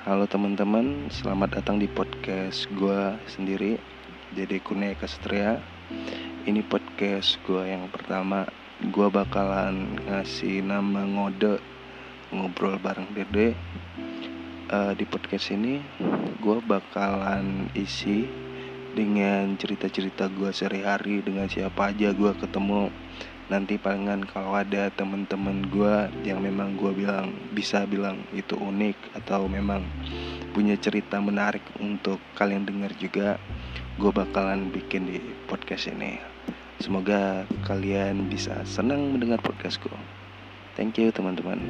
Halo teman-teman, selamat datang di podcast gue sendiri Dede Kune Kastria Ini podcast gue yang pertama. Gue bakalan ngasih nama ngode Ngobrol bareng Dede. Uh, Di podcast ini gue bakalan isi dengan cerita-cerita gue sehari-hari Dengan siapa aja gue ketemu nanti palingan kalau ada temen-temen gue yang memang gue bilang bisa bilang itu unik atau memang punya cerita menarik untuk kalian dengar juga gue bakalan bikin di podcast ini. Semoga kalian bisa senang mendengar podcast gue thank you teman-teman